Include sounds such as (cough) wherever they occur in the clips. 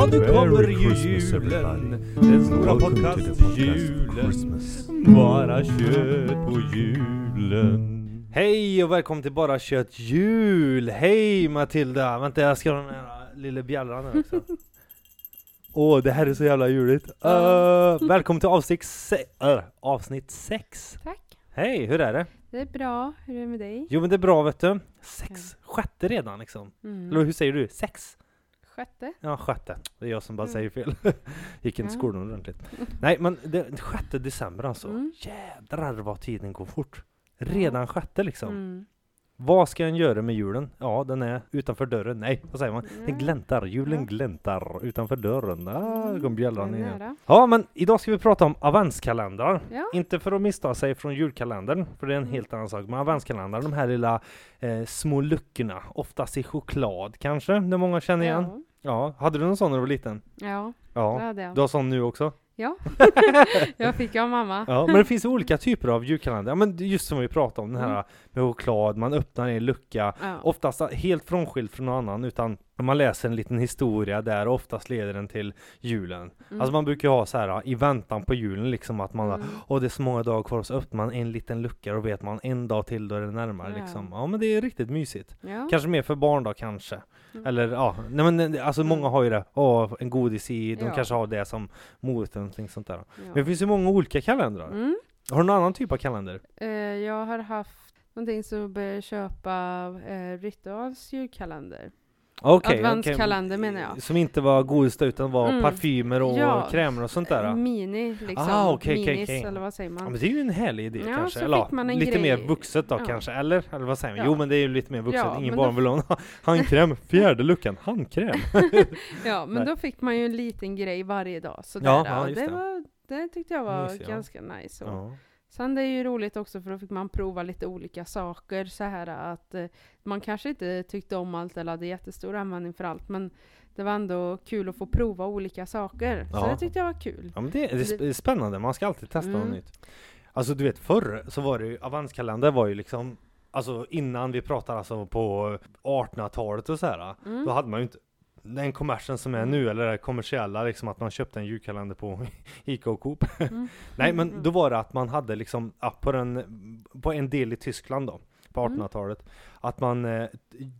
Ja, nu kommer ju julen. Den stora Welcome to the podcast podcast-julen. Christmas. Bara kött på julen. Hej och välkommen till Bara kött jul. Hej Matilda. Vänta jag ska ha den här lilla bjällran här också. (laughs) Åh, det här är så jävla juligt. Uh, välkommen till avsnitt, se- uh, avsnitt 6. Tack. Hej, hur är det? Det är bra. Hur är det med dig? Jo men det är bra vet du. Sex, sjätte redan liksom. Mm. Eller hur säger du? Sex? Sjätte? Ja, sjätte. Det är jag som bara Mm. säger fel. (laughs) Gick inte Ja. skolan ordentligt. Nej, men det, sjätte december alltså. Mm. Jädrar vad tiden går fort. Redan sjätte liksom. Mm. Vad ska en göra med julen? Ja, den är utanför dörren. Nej, vad säger man? Den Ja. gläntar. Julen Ja. gläntar utanför dörren. Ah, Mm, kom den är igen. Ja, men idag ska vi prata om adventskalendrar. Ja. Inte för att missta sig från julkalendern, för det är en Mm. helt annan sak. Men adventskalendrar, de här lilla eh, små luckorna, oftast i choklad kanske, det många känner igen. Ja. Ja, hade du någon sån när du var liten? ja, det Ja, hade jag. du har sån nu också? Ja. (laughs) jag fick av mamma. Ja, men det finns olika typer av julkalendrar. Ja, men just som vi pratade om, den här Mm. med choklad, man öppnar en lucka, Ja. oftast helt frånskild från någon annan, utan man läser en liten historia där och oftast leder den till julen. Mm. Alltså man brukar ha så här i väntan på julen liksom att man Mm. och det är så många dagar kvar så öppnar man en liten lucka och vet man en dag till då är det närmare Ja. liksom. Ja men det är riktigt mysigt. ja. Kanske mer för barn då kanske. Mm. Eller ja, nej men eh, alltså många har ju det. Åh, en godis i, de Ja. kanske har det som morot eller någonting sånt där. Ja. Men det finns ju många olika kalendrar. Mm. Har du någon annan typ av kalender? Eh, jag har haft någonting som började köpa eh, Rituals julkalender. Okej, Adventskalender menar jag. Som inte var godis då, utan var Mm. parfymer och Ja. krämer och sånt där. Eh, Ja Mini liksom. Ah, okej, Minis okej. eller vad säger man? men det är ju en härlig idé Ja, kanske. Eller, en lite grej. mer vuxet då Ja. kanske, eller? Eller vad säger man? Ja. Jo men det är ju lite mer vuxet, Ja, ingen barn vill ha handkräm, fjärde luckan, handkräm! (laughs) Ja, men Nej. då fick man ju en liten grej varje dag. Sådär. Ja, ja, det, det. Var, det tyckte jag var Mysigt, ja. ganska nice. Och Ja. Sen det är ju roligt också för då fick man prova lite olika saker så här att eh, man kanske inte tyckte om allt eller hade jättestor användning för allt men det var ändå kul att få prova olika saker. Så Ja. det tyckte jag var kul. Ja men det, det är sp- spännande, man ska alltid testa något Mm. nytt. Alltså du vet förr så var det ju, adventskalender var ju liksom Alltså innan vi pratar alltså på 1800-talet och så här. Mm. Då hade man ju inte den kommersen som är nu, eller det kommersiella liksom att man köpte en julkalender på (laughs) Ica och Coop. Mm. (laughs) Nej men Mm. då var det att man hade liksom, på, den, på en del i Tyskland då, på Mm. 1800-talet, att man eh,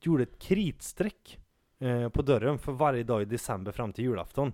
gjorde ett kritstreck eh, på dörren för varje dag i december fram till julafton.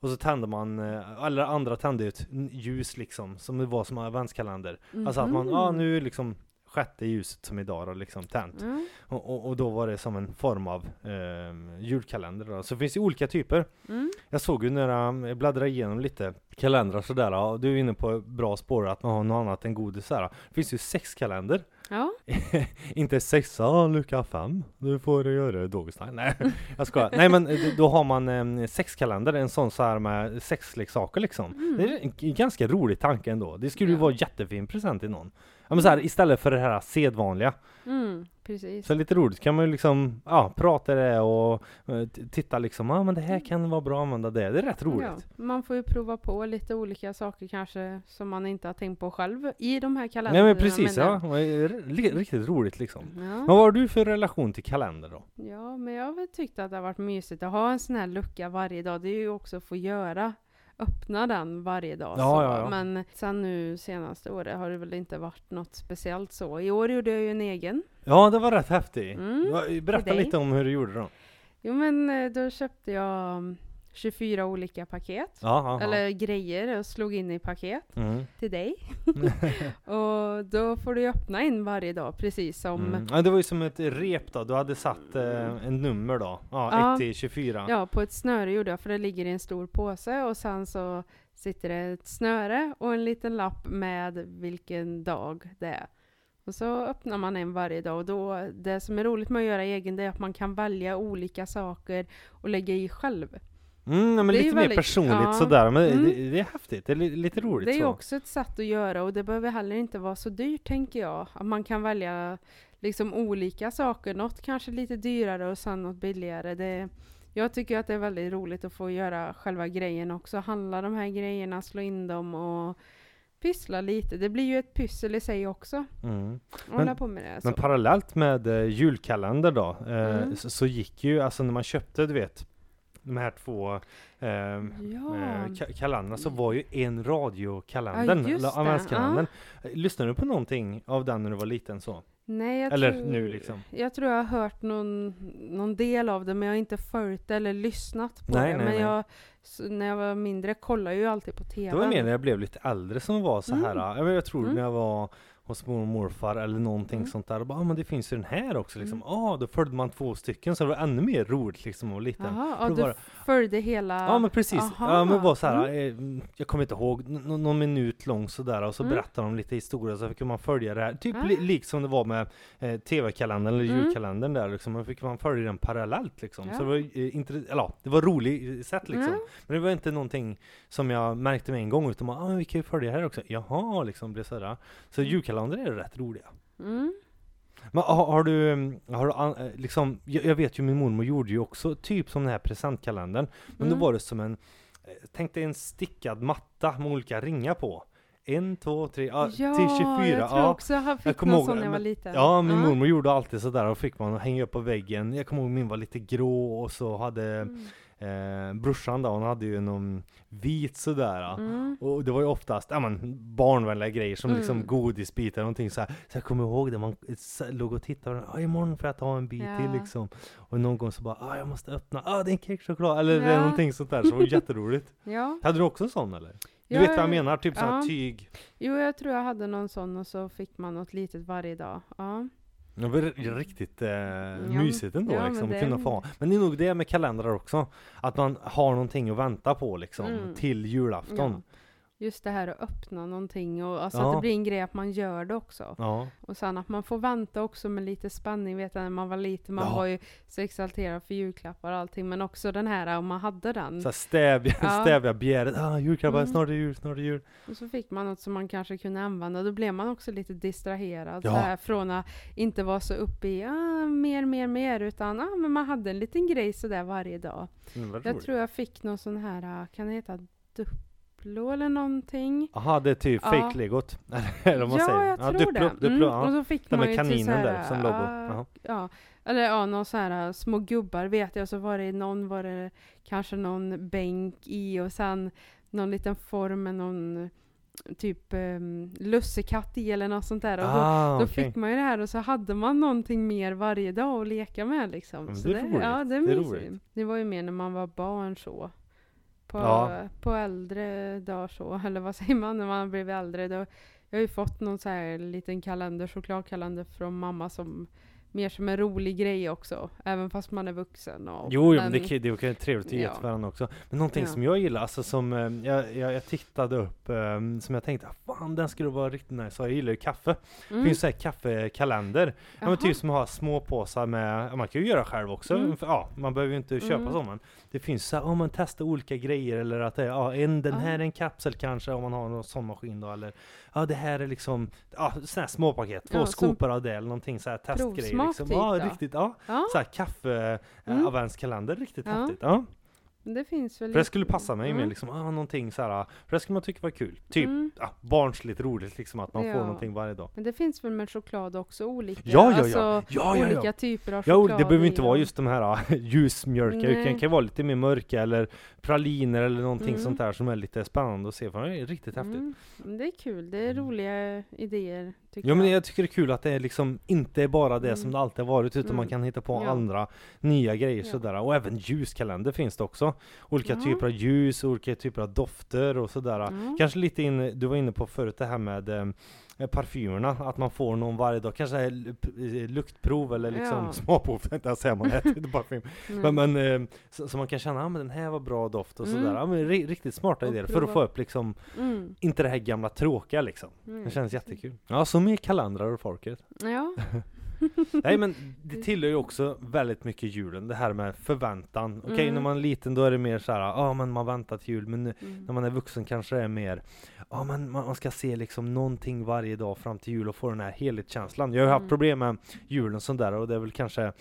Och så tände man, eh, eller andra tände n- ljus liksom, som det var som en adventskalender. Alltså att man, ja Mhm. nu liksom sjätte ljuset som idag då liksom tänt. Ja. Och, och, och då var det som en form av eh, julkalender då. Så det finns ju olika typer. Mm. Jag såg ju när jag bläddrade igenom lite kalendrar sådär, och du är inne på bra spår att man har något annat än godis här. Det finns ju sex kalender. ja. (laughs) Inte sexa, lucka fem. Du får göra Dogestyle. Nej, (laughs) jag skojar. Nej men då har man en sexkalender, en sån så här med sexleksaker liksom. Mm. Det är en ganska rolig tanke ändå. Det skulle ju Ja. vara jättefin present till någon. Ja, men så här, istället för det här sedvanliga. Mm. Precis. Så lite roligt kan man ju liksom, ja, prata det och eh, titta liksom, ja men det här kan vara bra att använda det. Det är rätt roligt. Ja, man får ju prova på lite olika saker kanske som man inte har tänkt på själv i de här kalendrarna. Nej men precis, men, ja. Riktigt roligt liksom. Ja. Men vad har du för relation till kalender då? Ja, men jag har väl tyckt att det har varit mysigt att ha en sån här lucka varje dag. Det är ju också att få göra, öppna den varje dag. Ja, ja, ja. Men sen nu senaste året har det väl inte varit något speciellt så. I år gjorde jag ju en egen. Ja, det var rätt häftigt. Mm, Berätta lite om hur du gjorde då. Jo, men eh, då köpte jag 24 olika paket. Ja, ja. Eller grejer och slog in i paket Mm. till dig. (laughs) (laughs) och då får du öppna in varje dag precis som Mm. Ja, det var ju som ett rep då, du hade satt eh, en nummer då. Ja, Ja. 1 till 24. Ja, på ett snöre gjorde jag, för det ligger i en stor påse och sen så sitter det ett snöre och en liten lapp med vilken dag det är. Och så öppnar man en varje dag och då, det som är roligt med att göra egen det är att man kan välja olika saker och lägga i själv. Mm, men Det lite mer väldigt- personligt ja. sådär, men Mm. det, det är häftigt, det är li- lite roligt Det är så. också ett sätt att göra och det behöver heller inte vara så dyrt tänker jag. Att man kan välja liksom olika saker, något kanske lite dyrare och sen något billigare. Det, jag tycker att det är väldigt roligt att få göra själva grejen också. Handla de här grejerna, slå in dem och pyssla lite. Det blir ju ett pyssel i sig också. Mm. Hålla på med det. Men Så. parallellt med eh, julkalender då, eh, Mm. så, så gick ju, alltså när man köpte du vet de här två eh, Ja. eh, ka- kalendrarna så var ju en radiokalender, Ja, adventskalendern. Lyssnade du på någonting av den när du var liten så? Nej, jag Eller tror, nu liksom? Jag tror jag har hört någon, någon del av det, men jag har inte följt det eller lyssnat på Nej, det. nej, men nej. jag, när jag var mindre kollade jag ju alltid på TV. Det var mer när jag blev lite äldre som var så här. Mm. Jag, jag tror Mm. när jag var hos mormor och morfar eller någonting Mm. sånt där. Och bara, ah, men det finns ju den här också liksom. Mm. Ah, då följde man två stycken så det var ännu mer roligt liksom. Jaha, För ja, då du det- följde hela... Ja men precis, Aha, ja men var så här, mm. eh, jag kommer inte ihåg, n- någon minut lång sådär och så Mm. berättade de lite historia så fick man följa det här, typ Ah. li, likt som det var med eh, TV-kalendern eller Mm. julkalendern där liksom, man fick man följa den parallellt liksom. Ja. Så det var, eh, inte, eller, ja, det var roligt sätt liksom. Mm. Men det var inte någonting som jag märkte med en gång utan man, ah, vi kan ju följa det här också. Jaha, liksom blev sådär. Så Mm. Julkalendrar är rätt roliga. Mm. Men har, har du, mm, har du an- eh, liksom, jag, jag vet ju min mormor gjorde ju också typ som den här presentkalendern. Men då Mm. var det som en, eh, tänk dig en stickad matta med olika ringar på. En, två, tre, ja, till 24. jag tror ja. också jag fick kommer någon ihåg, sån när jag var liten. Ja, min mormor gjorde alltid sådär och fick man hänga upp på väggen. Jag kommer ihåg min var lite grå och så hade Mm. Eh, brorsan då, hon hade ju någon vit sådär. Mm. Och det var ju oftast ja, men, barnvänliga grejer som liksom Mm. godisbitar och någonting så här. Så jag kommer ihåg det, man låg och tittade och imorgon får jag ta en bit Ja. till liksom. Och någon gång så bara ah, jag måste öppna, ah det är en kexchoklad eller Ja. någonting sånt där. Så det var jätteroligt. (laughs) Ja. Hade du också en sån eller? Du Ja, vet vad jag menar? Typ sån här ja. tyg. Jo, jag tror jag hade någon sån och så fick man något litet varje dag. Ja. Det var r- riktigt eh, mysigt ändå ja, liksom, men det- kunna få. Men det är nog det med kalendrar också. Att man har någonting att vänta på liksom Mm. till julafton. Ja. Just det här att öppna någonting och alltså Ja. att det blir en grej att man gör det också. Ja. Och sen att man får vänta också med lite spänning. Vet jag när man var liten, man Ja. var ju så exalterad för julklappar och allting. Men också den här om man hade den. Så stävja, Ja. (laughs) stävja begäret. Ah, julklappar, Mm. snart är jul, snart är jul. Och så fick man något som man kanske kunde använda. Då blev man också lite distraherad. Så här, från att inte vara så uppe i ah, mer, mer, mer. Utan ah, men man hade en liten grej sådär varje dag. Mm, Jag tror jag fick någon sån här, ah, kan det heta Duplo eller någonting? Aha, det är typ Ja. fake-legot. (laughs) eller vad ja, säger. jag tror Duplo, det. Duplo, Mm, ja. Och så fick Den man ju kaninen här, där som logo. ah, Jaha. Ja, eller ja, någon så här uh, små gubbar vet jag, så var det någon var det kanske någon bänk i och sen någon liten form med någon typ um, lussekatt i eller något sånt där. Och då, Ah, då okej. fick man ju det här och så hade man någonting mer varje dag att leka med liksom. Så det är roligt. Ja, det är, Det är roligt. Det var ju mer när man var barn så. På, Ja. på äldre dagar så, (laughs) eller vad säger man när man har blivit äldre. Då, jag har ju fått någon så här liten kalender, chokladkalender från mamma som mer som en rolig grej också. Även fast man är vuxen. Och, Jo, jo men det, det kan ju trevligt att ge Ja. till varandra också. Men någonting Ja. som jag gillar, alltså som eh, jag, jag, jag tittade upp, eh, som jag tänkte, ah, fan den skulle vara riktigt nice. Jag gillar ju kaffe. Det Mm. finns så här kaffekalender. Ja, men typ som att ha små påsar med, man kan ju göra själv också. Mm. För, ja, man behöver ju inte köpa Mm. men det finns så här, om man testar olika grejer eller att det är, ja, en, den här Ah. är en kapsel kanske om man har någon sån maskin då eller ja det här är liksom, ja sådana här små paket, två skopor av det eller någonting så här testgrejer liksom. typ Ja då? riktigt, ja. Ja, Så här kaffe, Mm. mm. adventskalender, riktigt Ja. häftigt. Ja. Men det finns väl För det skulle passa mig med Mm. liksom, ah, någonting så här, för det skulle man tycka var kul. Typ, Mm. ja, barnsligt roligt liksom att man Ja. får någonting varje dag. Men det finns väl med choklad också olika? Ja, ja, ja. Alltså, Ja, ja, ja. olika typer av Ja, choklad. det behöver inte vara just de här (laughs) ljusmjölka, utan det Nej. kan vara lite mer mörka eller praliner eller någonting Mm. sånt där som är lite spännande att se, för det är riktigt häftigt. Mm. Det är kul, det är roliga idéer tycker Ja men jag. tycker det är kul att det är liksom inte är bara det som Mm. det alltid har varit utan Mm. man kan hitta på andra nya grejer sådär och även ljuskalender finns det också. Olika Ja. typer av ljus, olika typer av dofter och sådär. Ja. Kanske lite in, du var inne på förut det här med eh, parfymerna, att man får någon varje dag, kanske eh, luktprov eller liksom Ja. smakprov, tänkte jag säga, man äter inte parfym. (laughs) Mm. Men, men eh, så, så man kan känna, ja men den här var bra doft och Mm. sådär. Ja, men ri- riktigt smarta Och idéer för prova. att få upp liksom, Mm. inte det här gamla tråkiga liksom. Mm. Det känns jättekul. Ja, så med kalendrar och folket. Ja. (laughs) (laughs) Nej men det tillhör ju också väldigt mycket julen, det här med förväntan. Okej, Mm. när man är liten då är det mer så här, ja men man väntar till jul, men nu, Mm. när man är vuxen kanske det är mer, ja men man man ska se liksom någonting varje dag fram till jul och få den här helhetskänslan. Jag har ju haft Mm. problem med julen sånt där och det är väl kanske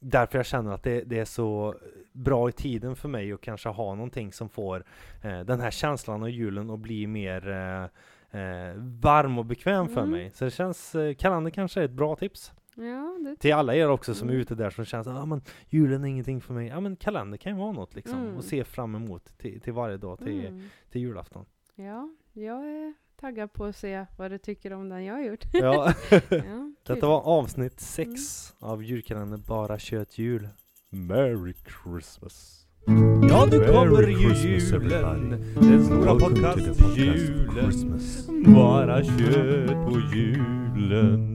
därför jag känner att det, det är så bra i tiden för mig att kanske ha någonting som får eh, den här känslan av julen att bli mer eh, eh, varm och bekväm för Mm. mig. Så det känns, eh, kalender kanske är ett bra tips. Ja, det Till alla er också som är Mm. ute där som känner att ah, men julen är ingenting för mig. Ja men kalender kan ju vara något liksom. Mm. Och se fram emot till, till varje dag, till, mm. till julafton. Ja, jag är taggad på att se vad du tycker om den jag har gjort. Ja, (laughs) ja, (laughs) detta var avsnitt sex av julkalendern Bara Kött Jul. Merry Christmas! Ja, nu kommer ju julen! Den stora Welcome to the podcast podcast julen. Christmas. Bara kött på julen.